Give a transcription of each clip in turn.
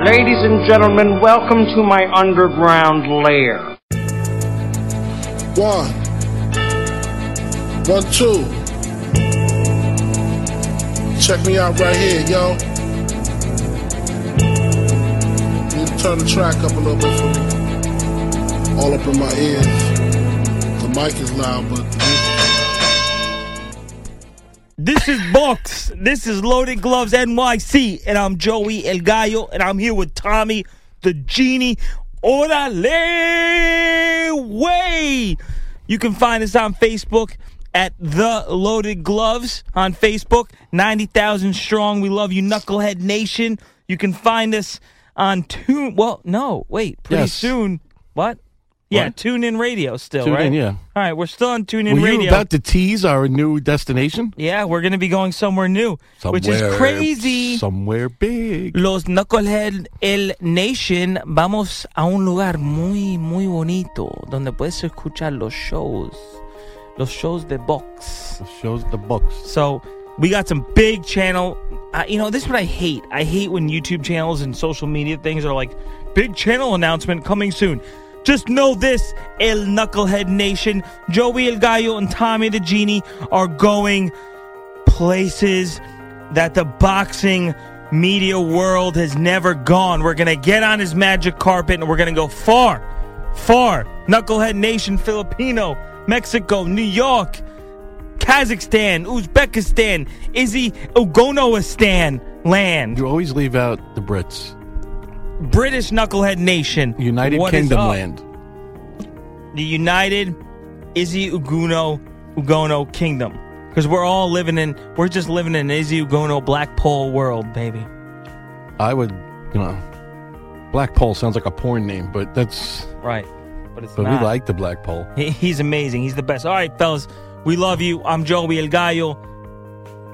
Ladies and gentlemen, welcome to my underground lair. One. One, two. Check me out right here, yo. To turn the track up a little bit for me. All up in my ears. The mic is loud, but This is Box. This is Loaded Gloves NYC, and I'm Joey El Gallo, and I'm here with Tommy the Genie. Orale way. You can find us on Facebook at The Loaded Gloves on Facebook, 90,000 strong. We love you, Knucklehead Nation. You can find us on Tune. Well, no, wait, pretty Yes. soon. What? Yeah, What? Tune In Radio still, Tune right? In, yeah. All right, we're still on Tune In Were Radio. you about to tease our new destination? Yeah, we're going to be going somewhere new, which is crazy. Somewhere big. Los Knucklehead El Nation, vamos a un lugar muy, muy bonito donde puedes escuchar los shows, los shows de box. Shows the books. So we got some big channel. Uh, you know, this is what I hate. I hate when YouTube channels and social media things are like, big channel announcement coming soon. Just know this, El Knucklehead Nation, Joey El Gallo and Tommy the Genie are going places that the boxing media world has never gone. We're going to get on his magic carpet and we're going to go far, far. Knucklehead Nation, Filipino, Mexico, New York, Kazakhstan, Uzbekistan, Izzy Ugonoistan land. You always leave out the Brits. British Knucklehead Nation. United What Kingdom land. The United Izzy Uguno Ugonoh Kingdom. Because we're all living in, we're just living in Izzy Ugonoh Black Pole world, baby. I would, you know, Black Pole sounds like a porn name, but that's. Right. But it's But not. we like the Black Pole. He- he's amazing. He's the best. All right, fellas, we love you. I'm Joey El Gallo.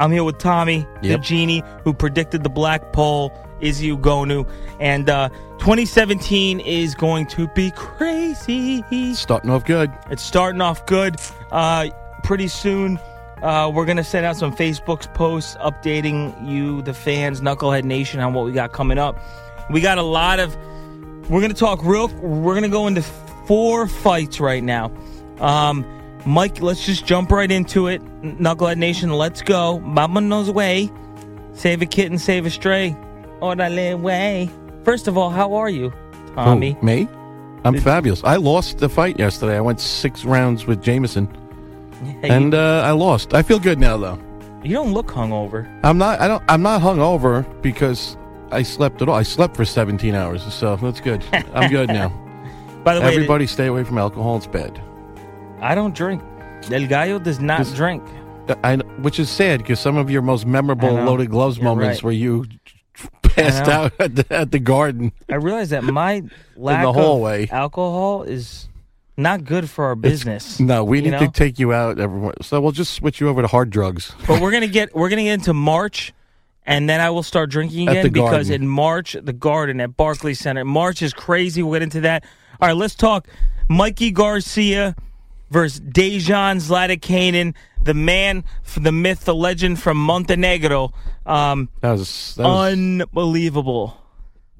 I'm here with Tommy, the genie who predicted the black pole, Izzy Ugonoh. And uh, 2017 is going to be crazy. Starting off good. It's starting off good. Uh, pretty soon, uh, we're going to send out some Facebook posts updating you, the fans, Knucklehead Nation, on what we got coming up. We got a lot of. We're going to talk real. We're going to go into four fights right now. Um, Mike, let's just jump right into it. Knucklehead Nation, let's go. Mama knows way. Save a kitten, save a stray. Orale way. First of all, how are you, Tommy? Who, me? I'm fabulous. I lost the fight yesterday. I went six rounds with Jameson, Hey, and uh, I lost. I feel good now, though. you don't look hungover. I'm not. I don't. I'm not hungover because I slept at all. I slept for 17 hours, so that's good. I'm good now. By the way, Everybody, stay away from alcohol. It's bad. I don't drink. El Gallo does not drink. I, which is sad because some of your most memorable loaded gloves You're moments right. where you passed out at the, at the garden. I realize that my lack hallway. of alcohol is not good for our business. No, we need know? to take you out. Everyone. So we'll just switch you over to hard drugs. But we're gonna get we're gonna get into March, and then I will start drinking At again the because Garden. in March the Garden at Barclays Center. March is crazy. We'll get into that. All right, let's talk Mikey Garcia versus Dejan Zlaticanin, the man, from the myth, the legend from Montenegro. Um, That was, that was unbelievable.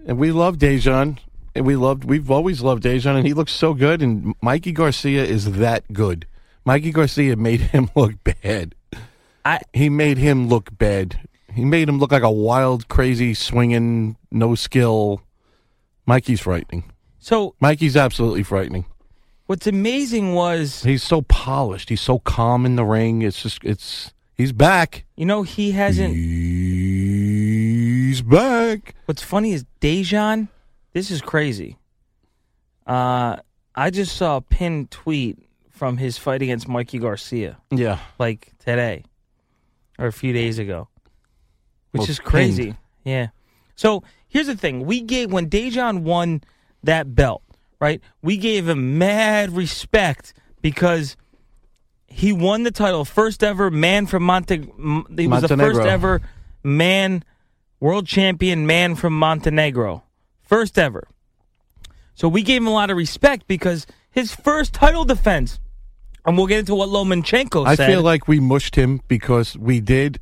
and we love Dejan. And we loved. We've always loved Dejan, and he looks so good. And Mikey Garcia is that good. Mikey Garcia made him look bad. I He made him look bad. He made him look like a wild, crazy, swinging, no skill. Mikey's frightening. so Mikey's absolutely frightening. What's amazing was He's so polished. He's so calm in the ring. It's just, it's, he's back. you know he hasn't. He's back. What's funny is Dejan. This is crazy. Uh, I just saw a pinned tweet from his fight against Mikey Garcia, Yeah. like today or a few days ago, which Well, is crazy. pinned. Yeah. So here's the thing: we gave when Dejan won that belt, right? We gave him mad respect because he won the title, first ever man from Monte. He was the first ever man, world champion man from Montenegro, first ever. So we gave him a lot of respect because his first title defense, and we'll get into what Lomachenko I feel like we mushed him because we did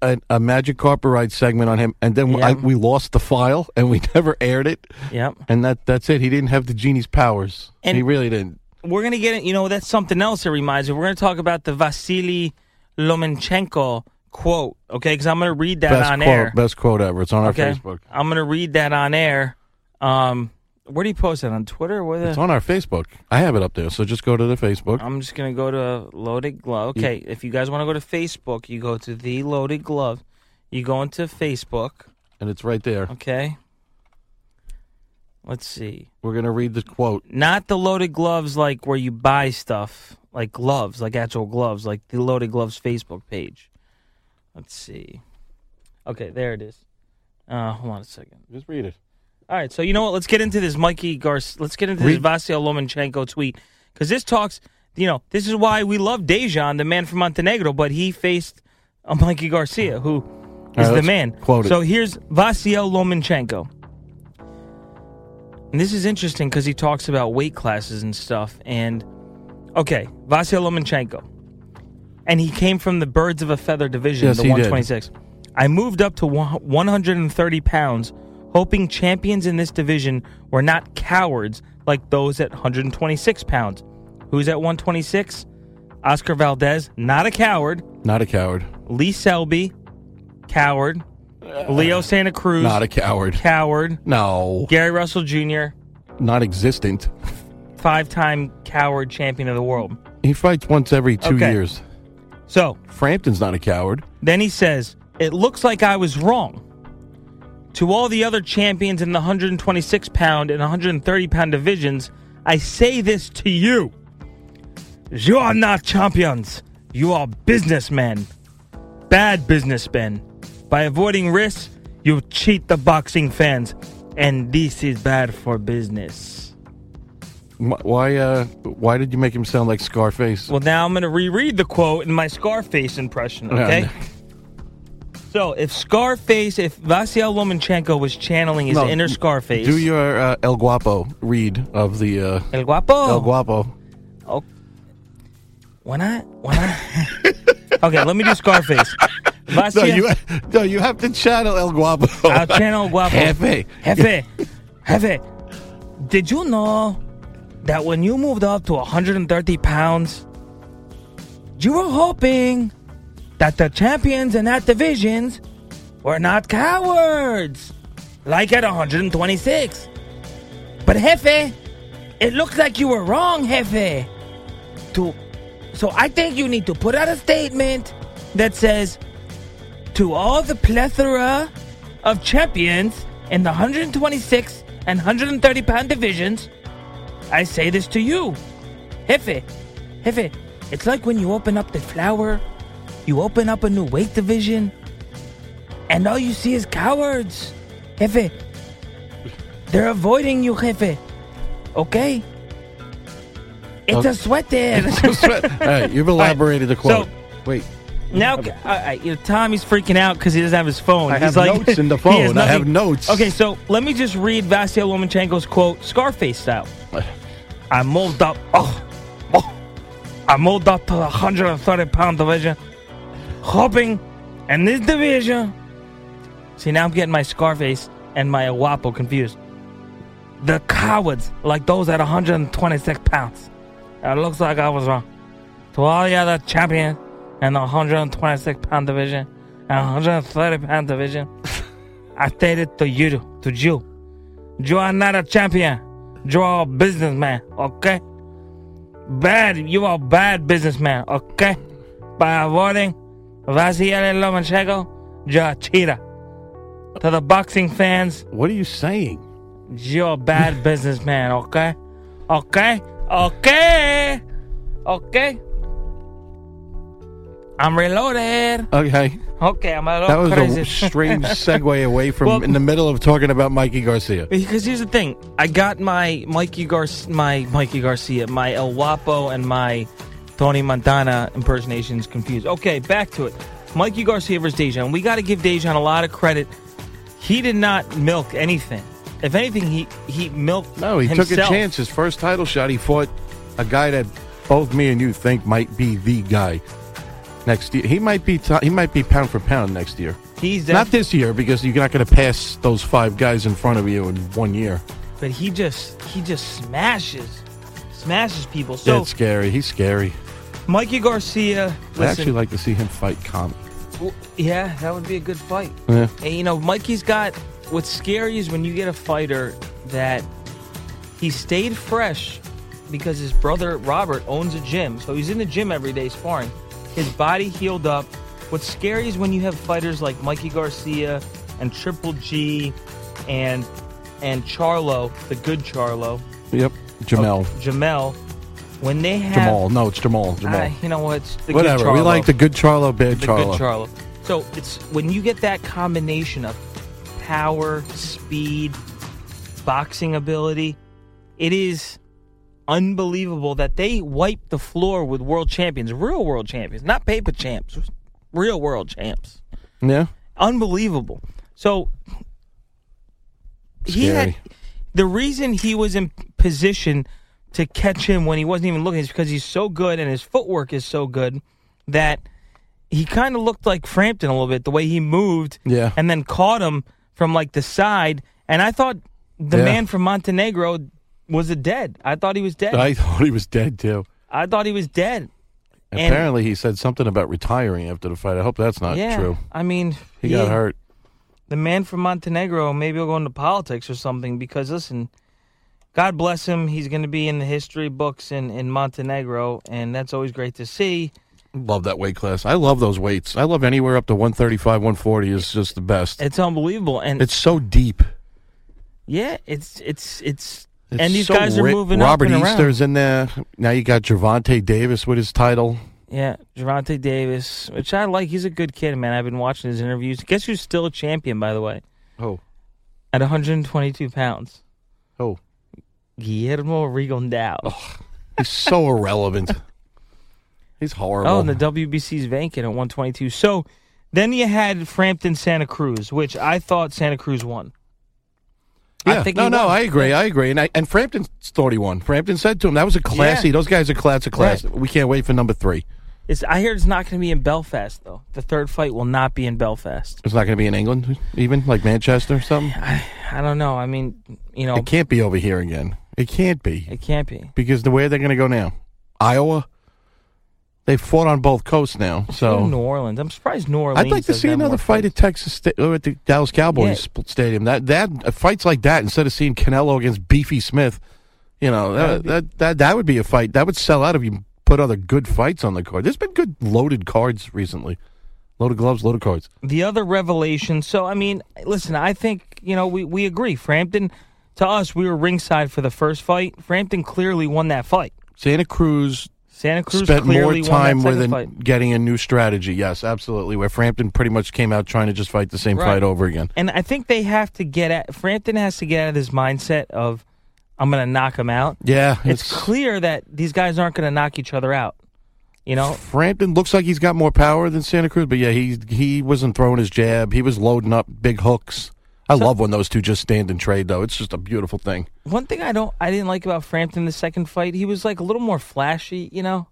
a, a Magic Carpet Ride segment on him, and then Yeah. I, we lost the file and we never aired it. Yep. And that that's it. He didn't have the genie's powers. And- he really didn't. we're gonna get it. You know, that's something else. It reminds me. We're gonna talk about the Vasily Lomachenko quote. Okay, because I'm gonna read that Best on quote, air. best quote ever. It's on our okay, Facebook. I'm gonna read that on air. Um, where do you post it on Twitter? Where the? It's on our Facebook. I have it up there, so just go to the Facebook. I'm just gonna go to Loaded Glove. Okay, if you guys want to go to Facebook, you go to the Loaded Glove. You go into Facebook. and it's right there. Okay. Let's see. We're gonna read the quote. Not the Loaded Gloves like where you buy stuff, like gloves, like actual gloves, like the Loaded Gloves Facebook page. Let's see. Okay, there it is. Uh, hold on a second. Just read it. All right, so you know what? Let's get into this Mikey Garcia. Let's get into this Read- Vasil Lomachenko tweet because this talks. You know, this is why we love Dejan, the man from Montenegro, but he faced a Mikey Garcia, who is right, the man. quote. So here's Vasil Lomachenko. And this is interesting because he talks about weight classes and stuff. And okay, Vasil Lomachenko. And he came from the Birds of a Feather division, Yes, the he did. 126. I moved up to 130 pounds, hoping champions in this division were not cowards like those at 126 pounds. Who's at 126? Oscar Valdez, not a coward. Not a coward. Lee Selby, coward. Leo Santa Cruz, Not a coward. coward. No. Gary Russell Jr., Not existent. five time coward champion of the world. He fights once every two Okay. years. So Frampton's not a coward. then he says, It looks like I was wrong. To all the other champions in the 126 pound and 130 pound divisions, I say this to you. You are not champions. You are businessmen. Bad businessmen. By avoiding risks, you cheat the boxing fans. And this is bad for business. Why? Uh, why did you make him sound like Scarface? Well, now I'm going to reread the quote in my Scarface impression, okay? So, if Scarface, if Vasil Lomachenko was channeling his No, inner Scarface, Do your uh, El Guapo read of the uh, El Guapo. El Guapo. Oh, when I, when I, okay, let me do Scarface. No, you no, you have to channel El Guapo. I'll channel Guapo. Jefe. Jefe, Jefe, did you know that when you moved up to 130 pounds, you were hoping that the champions in that divisions were not cowards, like at 126? But Jefe, it looks like you were wrong, Jefe. To, so I think you need to put out a statement that says, to all the plethora of champions in the 126 and 130 pound divisions, I say this to you. Jefe, Jefe, it's like when you open up the flower, you open up a new weight division, and all you see is cowards. Jefe. They're avoiding you, Jefe. Okay? It's a sweater. All right, you've elaborated the quote. So- Wait, Now, uh, you know, Tommy's freaking out because he doesn't have his phone. I He's have like, notes in the phone. I have notes. Okay, so let me just read Vasyl Lomachenko's quote, Scarface style. I moved up. Oh, oh, I moved up to the 130 pound division, hoping in this division. See, now I'm getting my Scarface and my Guapo confused. The cowards, like those at 126 pounds. It looks like I was wrong. To all the other champions in the 126 pound division and 130 pound division, I stated to you, to you, you are not a champion. You are a businessman, okay? Bad, you are a bad businessman, okay? By avoiding Vasily Lomachenko, you're a. To the boxing fans, what are you saying? you're a bad businessman, okay? Okay? Okay? Okay? I'm reloaded. Okay, Okay, I'm a little that was crazy. a strange segue away from Well- in the middle of talking about Mikey Garcia. Because here's the thing, I got my Mikey Gar, my Mikey Garcia, my El Guapo, and my Tony Montana impersonations confused. Okay, back to it. Mikey Garcia versus Dejan. We got to give Dejan a lot of credit. He did not milk anything. If anything, he he milked. No, he himself. took a chance. His first title shot, he fought a guy that both me and you think might be the guy next year. He might be he might be pound for pound next year. He's Not this year because you're not going to pass those five guys in front of you in one year. but he just he just smashes, smashes people. So That's scary. He's scary. Mikey Garcia. I actually like to see him fight Kami. w- yeah, that would be a good fight. Yeah. And, you know, Mikey's got what's scary is when you get a fighter that he stayed fresh because his brother Robert owns a gym. So he's in the gym every day sparring. His body healed up. What's scary is when you have fighters like Mikey Garcia and Triple G and and Charlo, the good Charlo, Yep. Jamel. oh, Jamel, when they have Jamal. No, it's Jamal. Jamal. Ah, you know what? It's the good Whatever. We Charlo like the good Charlo, bad the Charlo. good Charlo. So it's when you get that combination of power, speed, boxing ability, it is unbelievable that they wiped the floor with world champions, real world champions, not paper champs, real world champs. yeah. Unbelievable. So he had the reason he was in position to catch him when he wasn't even looking is because he's so good and his footwork is so good that he kind of looked like Frampton a little bit the way he moved Yeah. and then caught him from like the side and I thought the Yeah. man from Montenegro was a dead. I thought he was dead. I thought he was dead too. I thought he was dead. And- Apparently, he said something about retiring after the fight. I hope that's not yeah. true. I mean, He got hurt. the man from Montenegro maybe he'll go into politics or something because listen, God bless him. He's going to be in the history books in, in Montenegro, and that's always great to see. Love that weight class. I love those weights. I love anywhere up to 135, 140 is just the best. It's unbelievable, and It's so deep. yeah, it's it's it's, It's and these so guys are ri- moving Robert up and Easter's around. in there. Now you got Gervonta Davis with his title. Yeah, Gervonta Davis, which I like. He's a good kid, man. I've been watching his interviews. Guess who's still a champion, by the way, Oh, at 122 pounds? oh, Guillermo Rigondeaux. he's so irrelevant. He's horrible. Oh, and the WBC's vacant at 122. So then you had Frampton Santa Cruz, which I thought Santa Cruz won. yeah, I think no, no. I agree, I agree, and I, and Frampton thought he won. Frampton said to him, "That was a classy. Yeah. Those guys are class of class. Right. We can't wait for number three. It's, I hear it's not going to be in Belfast though. The third fight will not be in Belfast. It's not going to be in England, even like Manchester or something. I don't know. I mean, you know, It can't be over here again. It can't be it can't be. because the way they're going to go now, Iowa. They fought on both coasts now, so New Orleans. I'm surprised New Orleans. I'd like to see another fight at. Texas Sta- or at the Dallas Cowboys Stadium. That that uh, fights like that instead of seeing Canelo against Beefy Smith, you know that, that that that would be a fight that would sell out if you put other good fights on the card. There's been good loaded cards recently, loaded gloves, loaded cards. The other revelation. So I mean, listen. I think you know we we agree. Frampton. To us, we were ringside for the first fight. Frampton clearly won that fight. Santa Cruz Santa Cruz spent more time with an, getting a new strategy. Yes, absolutely. Where Frampton pretty much came out trying to just fight the same Right. fight over again. And I think they have to get at Frampton has to get out of this mindset of I'm going to knock him out. Yeah, It's clear that these guys aren't going to knock each other out. You know, Frampton looks like he's got more power than Santa Cruz, but yeah, he he wasn't throwing his jab. He was loading up big hooks. I love when those two just stand and trade, though. It's just a beautiful thing. one thing I don't I didn't like about Frampton the second fight, he was like a little more flashy, you know.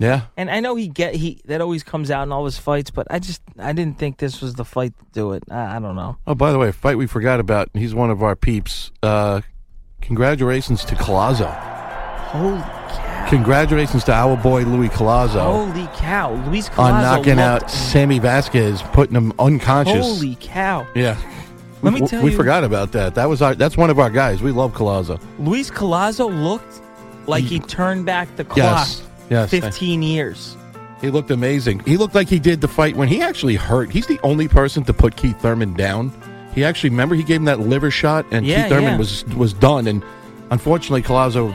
Yeah, And I know he get he that always comes out in all his fights, but I just I didn't think this was the fight to do it. I, I don't know. Oh, by the way, a fight we forgot about. He's one of our peeps. Uh, congratulations to Collazo. Holy cow! Congratulations to our boy Louis Collazo Holy cow! Luis Collazo on knocking out Sammy Vasquez, putting him unconscious. Holy cow! Yeah. Let we, me tell we you- forgot about that. That was our. That's one of our guys. We love Collazo. Luis Collazo looked like he mm. turned back the clock Yes. Yes. 15 years. He looked amazing. He looked like he did the fight when he actually hurt. He's the only person to put Keith Thurman down. He actually remember he gave him that liver shot, and Yeah, Keith Thurman yeah. was was done. And unfortunately, Collazo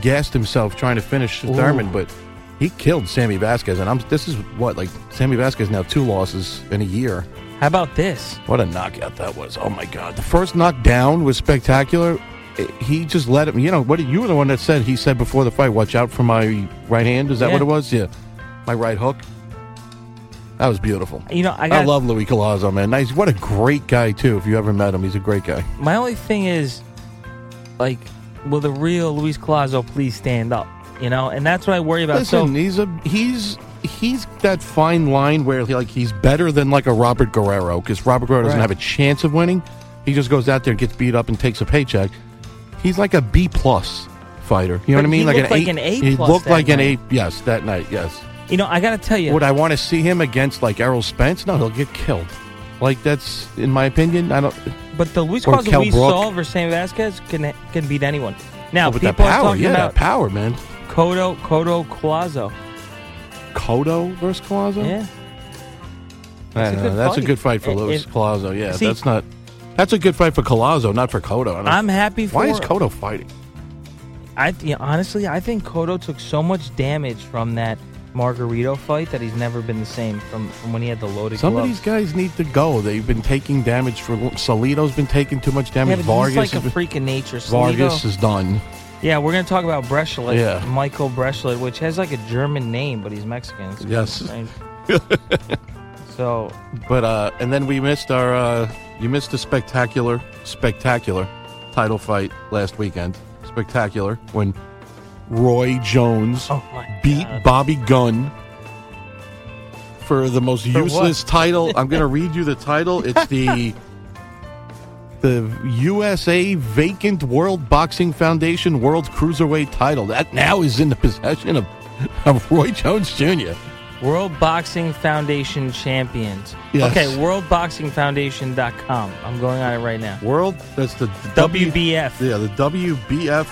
gassed himself trying to finish Ooh. Thurman, but he killed Sammy Vasquez. And I'm this is what like Sammy Vasquez now two losses in a year. How about this? What a knockout that was! Oh my god, the first knockdown was spectacular. Eh, He just let him. You know what? You were the one that said he said before the fight, "Watch out for my right hand." Is that Yeah. what it was? Yeah, my right hook. That was beautiful. You know, I I, love Louis Collazo, man. Nice. What a great guy too. If you ever met him, he's a great guy. my only thing is, like, will the real Luis Collazo please stand up? You know, and that's what I worry about. Listen, so he's a he's he's that fine line where he, like he's better than like a Robert Guerrero because Robert Guerrero doesn't Right. have a chance of winning. He just goes out there and gets beat up and takes a paycheck. He's like a B plus fighter. You know But what I mean? he like looked an like A. an A He plus looked that like an night. A. Yes, that night. Yes. you know, I got to tell you, Would I want to see him against like Errol Spence? No, he'll get killed. Like that's in my opinion. I don't. but the Luis or Kell we Brook. saw versus Sam Vasquez can can beat anyone. Now Oh, with people that are power, talking yeah, about that power, man. Cotto Cotto Collazo. Cotto versus Collazo. Yeah, That's a good That's a fight. good fight for Luis Collazo. Yeah, See- that's not. That's a good fight for Collazo, not for don't- I'm happy for. Why is Cotto fighting? I honestly, I think Cotto took so much damage from that Margarito fight that he's never been the same from, from when he had the loaded Some gloves. of these guys need to go. They've been taking damage for. Salito's been taking too much damage. but Vargas, like a been- freak of nature. Vargas is done. Yeah, we're gonna talk about Breschlet. Yeah. Michael Breschlet, which has like a German name, but he's Mexican. It's Yes. so But uh, and then we missed our. Uh, you missed a spectacular, spectacular title fight last weekend. Spectacular when Roy Jones Oh beat God. Bobby Gunn for the most For what? useless title. I'm going to read you the title. It's the the USA Vacant World Boxing Foundation World Cruiserweight title. That now is in the possession of, of Roy Jones Jr. World Boxing Foundation champions. Yes. Okay, worldboxingfoundation.com. I'm going on it right now. World. That's the W- WBF. Yeah, the WBF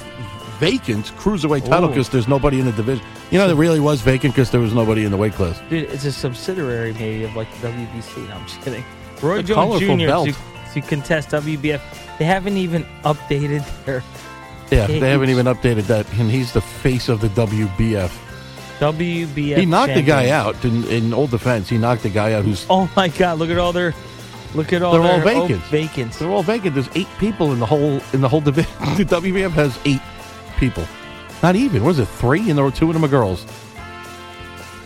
vacant cruiserweight title because there's nobody in the division. You know, it really was vacant because there was nobody in the weight class. Dude, it's a subsidiary maybe of like the WBC. No, I'm just kidding. Roy Jones Jr. belt. To, to contest WBF. They haven't even updated their Yeah, they haven't even updated that, and he's the face of the WBF. WBF. he knocked the guy out in, in old defense. He knocked the guy out who's Oh my God! Look at all their, look at all They're all vacant. vacants. they're all vacant. There's eight people in the whole in the whole division. the WBF has eight people. Not even. Was it three? And there were two of them are girls.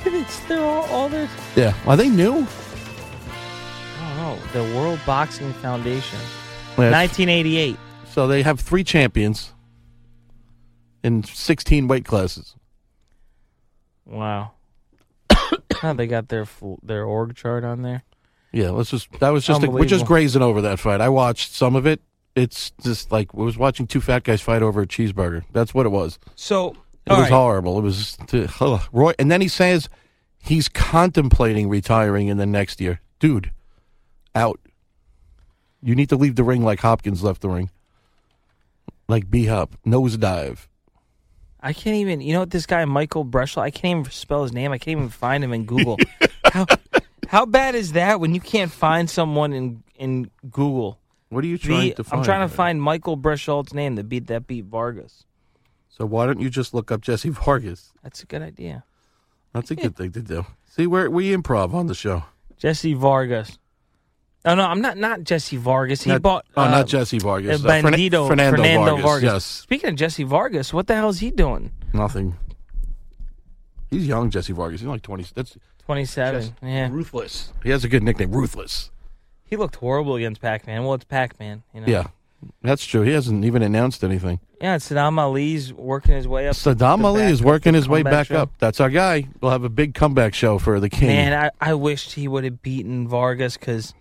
It's they're all, all their. Yeah. Are they new? I don't know. The World Boxing Foundation, Yeah, 1988. So they have three champions in 16 weight classes. Wow. oh, they got their full, their org chart on there. Yeah, let's just that was just a, we're just Unbelievable. grazing over that fight. I watched some of it. It's just like I was watching two fat guys fight over a cheeseburger. That's what it was. So It all was right. horrible. It was ugh. Roy, and then he says he's contemplating retiring in the next year. Dude, out. You need to leave the ring like Hopkins left the ring. Like B Hop, nose dive. I can't even. You know what? This guy Michael Breschel. I can't even spell his name. I can't even find him in Google. how how bad is that when you can't find someone in in Google? What are you trying The- to find? I'm trying to find Michael Breschel's name that beat that beat Vargas. So why don't you just look up Jesse Vargas? That's a good idea. That's a good thing to do. See, where we improv on the show. Jesse Vargas. Oh no, I'm not not Jesse Vargas. He Not- bought oh, uh, not Jesse Vargas. uh, Uh, Bandito Fernando Fernando, Vargas, Vargas. yes. Speaking of Jesse Vargas, what the hell is he doing? Nothing. He's young, Jesse Vargas. He's like twenty. That's 27. Yeah, ruthless. He has a good nickname, Ruthless. he looked horrible against Pac-Man. Well, it's Pac-Man. You know? Yeah, that's true. He hasn't even announced anything. yeah. Saddam Ali's working his way up. Saddam Ali is working his way back show. up. That's our guy. We'll have a big comeback show for the King. Man, I, I wished he would have beaten Vargas because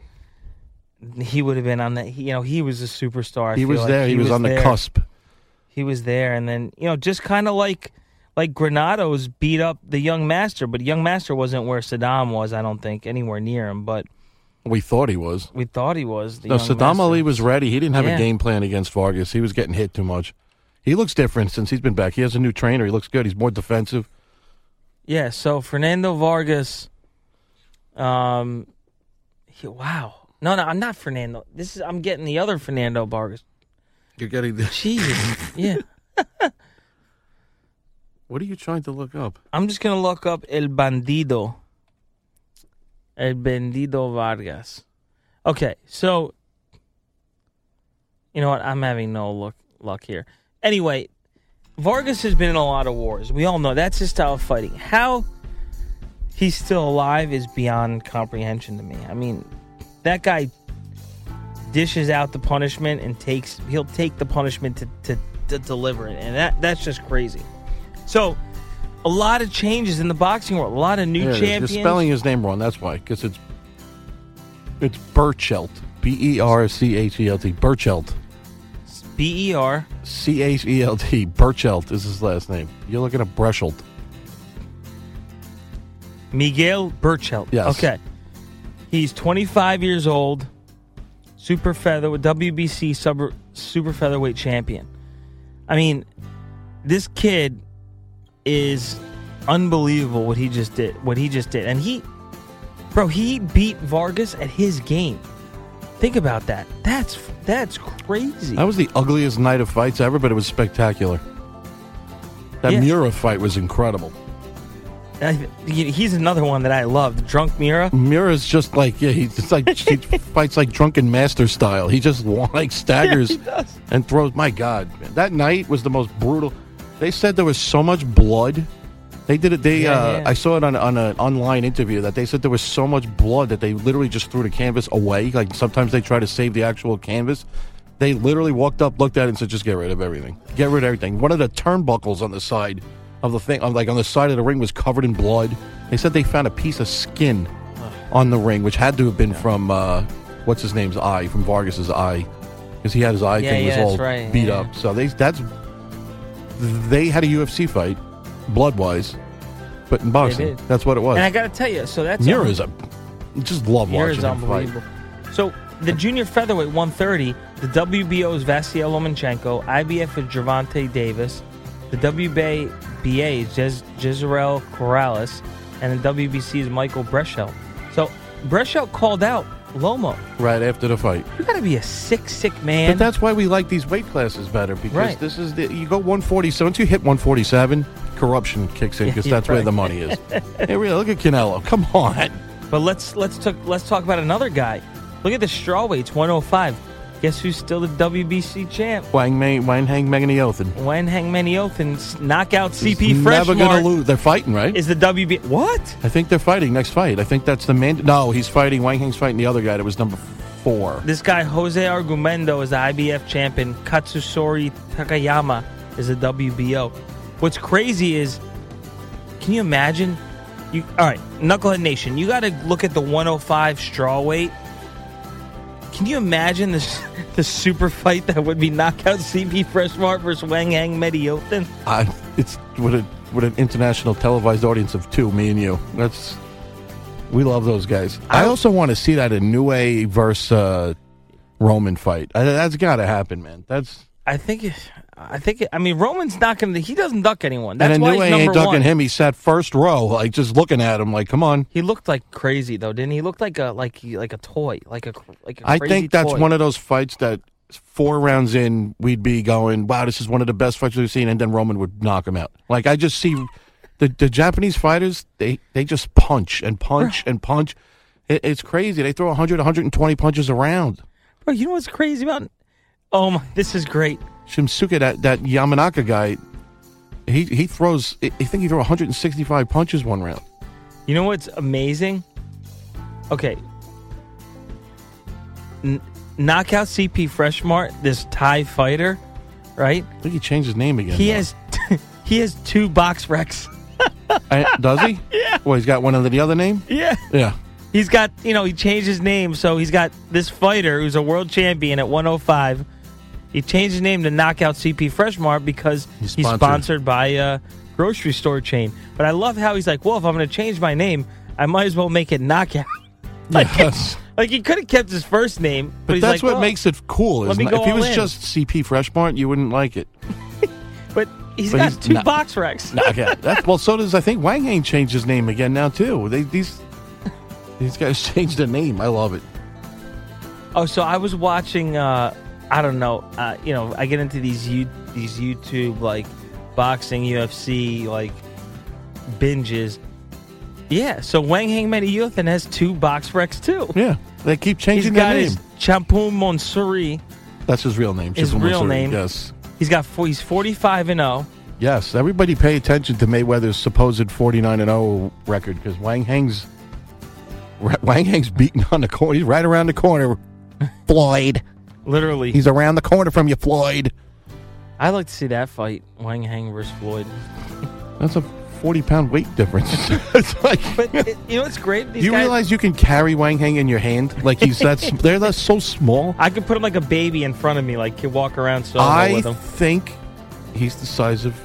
he would have been on that. You know, he was a superstar. I he was like. there. He, was, on the cusp. He was there, and then you know, just kind of like like Granados beat up the young master, but young master wasn't where Saddam was. I don't think anywhere near him, but We thought he was. we thought he was. The No, Saddam master. Ali was ready. He didn't have Yeah. a game plan against Vargas. He was getting hit too much. He looks different since he's been back. He has a new trainer. He looks good. He's more defensive. Yeah, so Fernando Vargas. Um, he, wow. No, no, I'm not Fernando. This is I'm getting the other Fernando Vargas. You're getting the. Jesus, yeah. What are you trying to look up? I'm just gonna look up El Bandido. El Bandido Vargas. Okay, so you know what? I'm having no luck luck here. Anyway, Vargas has been in a lot of wars. We all know that's his style of fighting. How he's still alive is beyond comprehension to me. I mean, that guy dishes out the punishment and takes he'll take the punishment to, to, to deliver it. And that that's just crazy. So a lot of changes in the boxing world, a lot of new champions. You're spelling his name wrong. That's why. Because it's it's Berchelt. B e r c h e l t. Berchelt. B E R C H E L T. Berchelt is his last name. You're looking at Breschelt. Miguel Berchelt. Yes. Okay. He's 25 years old, super featherweight, WBC sub, super featherweight champion. I mean, this kid is unbelievable what he just did. What he just did. And he, bro, he beat Vargas at his game. Think about that. That's that's crazy. That was the ugliest night of fights ever, but it was spectacular. That Yeah. Miura fight was incredible. I- he's another one that I love. Drunk Mira. Miura's just like yeah, he's like he fights like drunken master style. He just like staggers does. and throws. My God, man. that night was the most brutal. They said there was so much blood. They did it. They Yeah, uh, yeah. I saw it on on an online interview that they said there was so much blood that they literally just threw the canvas away. Like sometimes they try to save the actual canvas. They literally walked up, looked at it, and said, "Just get rid of everything. Get rid of everything." One of the turnbuckles on the side of the thing, on, like on the side of the ring, was covered in blood. They said they found a piece of skin on the ring, which had to have been from uh, what's his name's eye, from Vargas's eye, because he had his eye Yeah, thing yeah, was all that's right, beat yeah. up. So they that's they had a UFC fight, blood wise, but in boxing, did. that's what it was. And I got to tell you, so that's Miura's a just love Mira's watching him fight. unbelievable. So the junior featherweight 130, the WBO's Vasyl Lomachenko, IBF is Gervonta Davis, the WBA is Jez, Jezreel Corrales, and the WBC is Michael Breschel. So Breschel called out Lomo. Right after the fight. You got to be a sick, sick man. But that's why we like these weight classes better because Right. this is the you go 140. So once you hit 147, corruption kicks in because Yeah, that's where the money is. hey, really, look at Canelo. Come on. But let's let's talk let's talk about another guy. Look at the straw strawweights 105. Guess who's still the WBC champ? Wang Mei, Wanheng Menayothin. Wang Hang Maniothan knockout CP He's never gonna lose. They're fighting, right? is the WB. What? I think they're fighting next fight. I think that's the man. No, he's fighting. Wanheng's fighting the other guy that was number four. This guy Jose Argumedo is the IBF champion. Katsunari Takayama is the WBO. What's crazy is, can you imagine? You all right, Knucklehead Nation? You got to look at the 105 strawweight. Can you imagine this the super fight that would be knockout CP Freshmart versus Wanheng Menayothin? I, it's with a with an international televised audience of two, me and you. That's we love those guys. I, I- also want to see that Inoue versus uh, Roman fight. I, that's got to happen, man. That's I think. I think. I mean, Roman's not going to. He doesn't duck anyone. That's and why he's number ain't ducking one. him. He sat first row, like just looking at him, like, come on. He looked like crazy though, didn't he? He looked like a like like a toy, like a like a I think that's toy. one of those fights that four rounds in, we'd be going, "Wow, this is one of the best fights we've seen," and then Roman would knock him out. Like I just see the the Japanese fighters, they they just punch and punch and punch. It, it's crazy. They throw 100, 120 punches around. Bro, you know what's crazy about? Oh my, this is great. Shinsuke, that that Yamanaka guy, he he throws. I think he threw 165 punches one round. You know what's amazing? Okay. N- knockout CP Freshmart, this Thai fighter, right? I think he changed his name again. He though. has he has two box wrecks. I- does he? Yeah. Well, he's got one under the other name. Yeah. Yeah. He's got, you know, he changed his name, so he's got this fighter who's a world champion at 105. He changed his name to Knockout CP Freshmart because He's he's sponsored. sponsored by a grocery store chain. But I love how he's like, well, if I'm going to change my name, I might as well make it Knockout. like, Yes. like he could have kept his first name, but, But that's like, what well, makes it cool. let me go if he was in. just CP Freshmart, you wouldn't like it. But he's But got he's two not- BoxRecs. Okay. That's, well, so does I think Wanheng changed his name again now too. They, these these guys changed their name. I love it. Oh, so I was watching. uh I don't know. Uh, you know, I get into these you these YouTube like boxing UFC like binges. Yeah. So Wanheng met a youth and has two BoxRecs too. Yeah, they keep He's changing their got name. his Champun Monsuri. That's his real name. his real Mansouri. name. Yes, He's got four, he's forty five and oh. zero. yes. Everybody pay attention to Mayweather's supposed forty nine and zero record because Wanheng's Wang Hang's beating on the corner. He's right around the corner. Floyd, Literally. he's around the corner from you, Floyd. I'd like to see that fight, Wanheng versus Floyd. That's a forty pound weight difference. it's like. But it, you know what's great? Do These you guys, realize you can carry Wanheng in your hand? Like he's that's they're that's so small. I could put him like a baby in front of me, like could walk around solo I with him. think he's the size of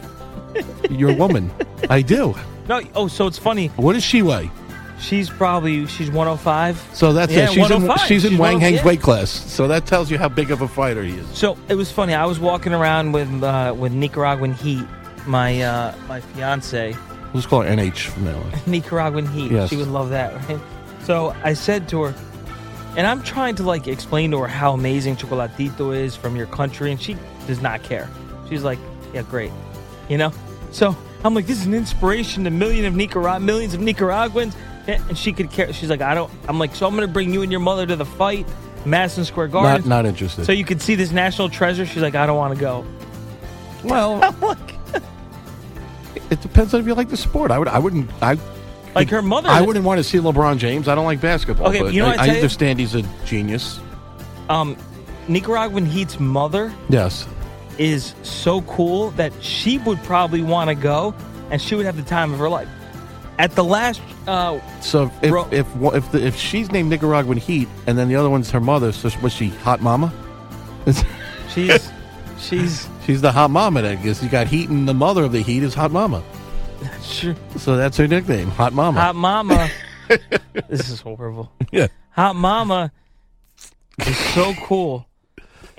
your woman. I do. No, oh, so it's funny. What does she weigh? She's probably she's 105. So that's Yeah, it. She's in she's in She's Wanheng's weight class. So that tells you how big of a fighter he is. So it was funny. I was walking around with uh, with Nicaraguan Heat, my uh, my fiance, Let's call her NH from now on. Nicaraguan Heat. Yes. She would love that, right? So I said to her, and I'm trying to like explain to her how amazing Chocolatito is from your country, and she does not care. She's like, yeah, great, you know. So I'm like, this is an inspiration to million of Nicarag- millions of Nicaraguans, and she could care. She's like, I don't. I'm like, so I'm gonna bring you and your mother to the fight, Madison Square Garden. Not not interested. So you could see this national treasure. She's like, I don't want to go. well, like, it depends on if you like the sport. I would I wouldn't I like her mother. I wouldn't want to see LeBron James. I don't like basketball. Okay, but you know I, I I you? understand he's a genius. Um, Nicaraguan Heat's mother Yes. is so cool that she would probably want to go, and she would have the time of her life. At the last, uh, So if Ro- if if, the, if she's named Nicaraguan Heat and then the other one's her mother, so was she Hot Mama? she's she's She's the hot mama that guess you got heat and the mother of the heat is hot mama. sure, So that's her nickname, hot mama. hot mama. this is horrible. Yeah. Hot mama is so cool,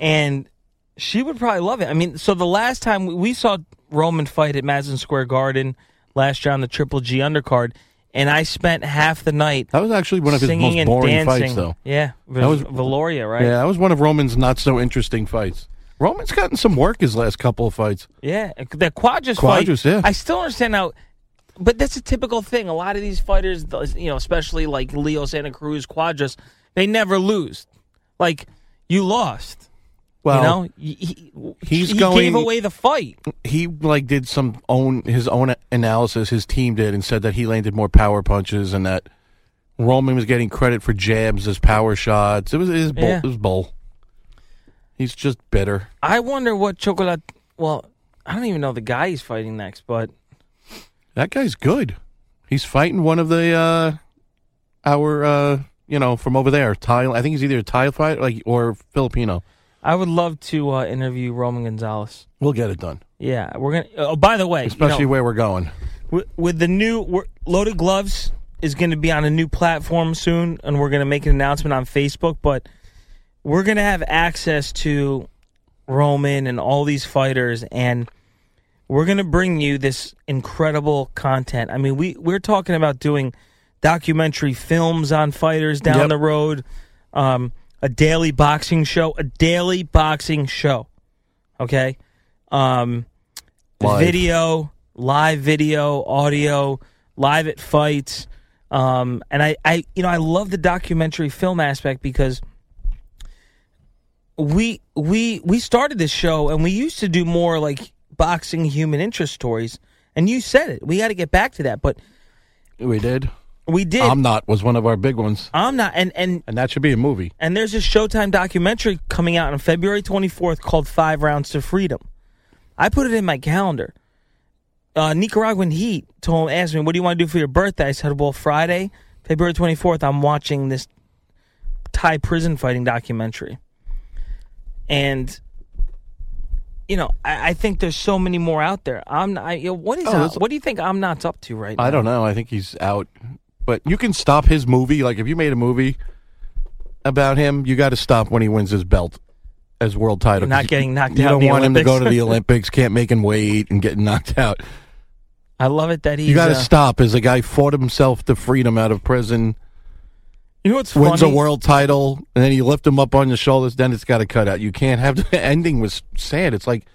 and she would probably love it. I mean, so the last time we- we saw Roman fight at Madison Square Garden last year on the Triple G undercard, and I spent half the night That was actually one of his most boring fights though. Yeah, That was- Viloria, right? Yeah, that was one of Roman's not so interesting fights. Roman's gotten some work his last couple of fights. Yeah, that Cuadras, Cuadras, fight. yeah. I still understand how, but that's a typical thing. A lot of these fighters, you know, especially like Leo Santa Cruz, Cuadras, they never lose. Like you lost. Well, you know, he, he- he's he going- gave away the fight. he like did some own his own analysis. His team did and said that he landed more power punches and that Roman was getting credit for jabs as power shots. It was his bull. Yeah. It was bull. He's just bitter. I wonder what Chocolate. Well, I don't even know the guy he's fighting next, but That guy's good. He's fighting one of the uh our uh you know from over there. Thai. I think he's either a Thai fight like or Filipino. I would love to uh, interview Roman Gonzalez. We'll get it done, Yeah, we're gonna. Oh, by the way, you especially know, where we're going. with, with the new we're, loaded gloves is going to be on a new platform soon and we're going to make an announcement on facebook but we're going to have access to roman and all these fighters and we're going to bring you this incredible content i mean we we're talking about doing documentary films on fighters down Yep. the road um, a daily boxing show, a daily boxing show. Okay, um, Live. video, live video, audio, live at fights. Um, and I, I, you know, I love the documentary film aspect because we we we started this show and we used to do more like boxing human interest stories. And you said it. We got to get back to that, but We did. We did. Amnat was one of our big ones, Amnat, and and and that should be a movie. and there's a Showtime documentary coming out on February 24th called Five Rounds to Freedom. I put it in my calendar. Uh, Nicaraguan Heat told asked me, "What do you want to do for your birthday?" I said, "Well, Friday, February 24th, I'm watching this Thai prison fighting documentary." And you know, I, I think there's so many more out there. I'm. I, you know, what is Oh, out- what do you think Amnat up to right now? I don't know. I think he's out, but you can stop his movie. Like if you made a movie about him, you got to stop when he wins his belt as world title. Not getting knocked you out in don't want him to go to the Olympics. Can't make him wait and getting knocked out. I love it that he. You got to uh, stop. As a guy fought himself to freedom out of prison, You know what's wins funny? a world title, and then you lift him up on your shoulders. Then it's got to cut out. You can't have the ending was sad. It's like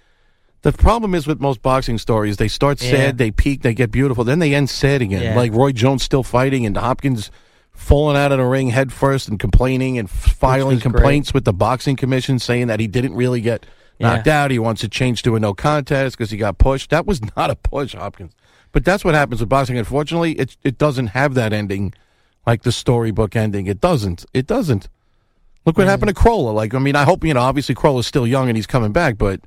the problem is with most boxing stories. They start Yeah. sad, they peak, they get beautiful, then they end sad again. Yeah. Like Roy Jones still fighting, and Hopkins falling out of the ring head first and complaining and filing was great. complaints with the boxing commission saying that he didn't really get knocked out. He wants to change to a no contest because he got pushed. That was not a push, Hopkins. But that's what happens with boxing. Unfortunately, it it doesn't have that ending like the storybook ending. It doesn't. It doesn't. Look what happened to Crolla. Like, I mean, I hope you know. Obviously, Crolla's still young and he's coming back, but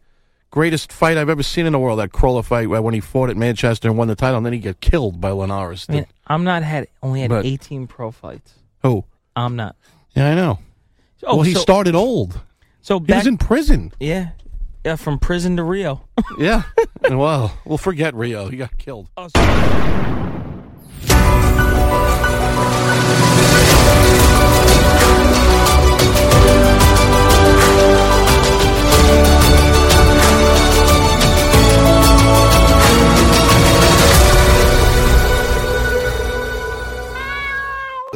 greatest fight I've ever seen in the world. That Crolla fight when he fought at Manchester and won the title, and then he get killed by Linares. I mean, Amnat had only had But- 18 pro fights. Who? Amnat. Yeah, I know. Oh, well, he so, started old. So He was in prison. yeah, yeah, from prison to Rio. Yeah. well, we'll forget Rio. He got killed. Oh,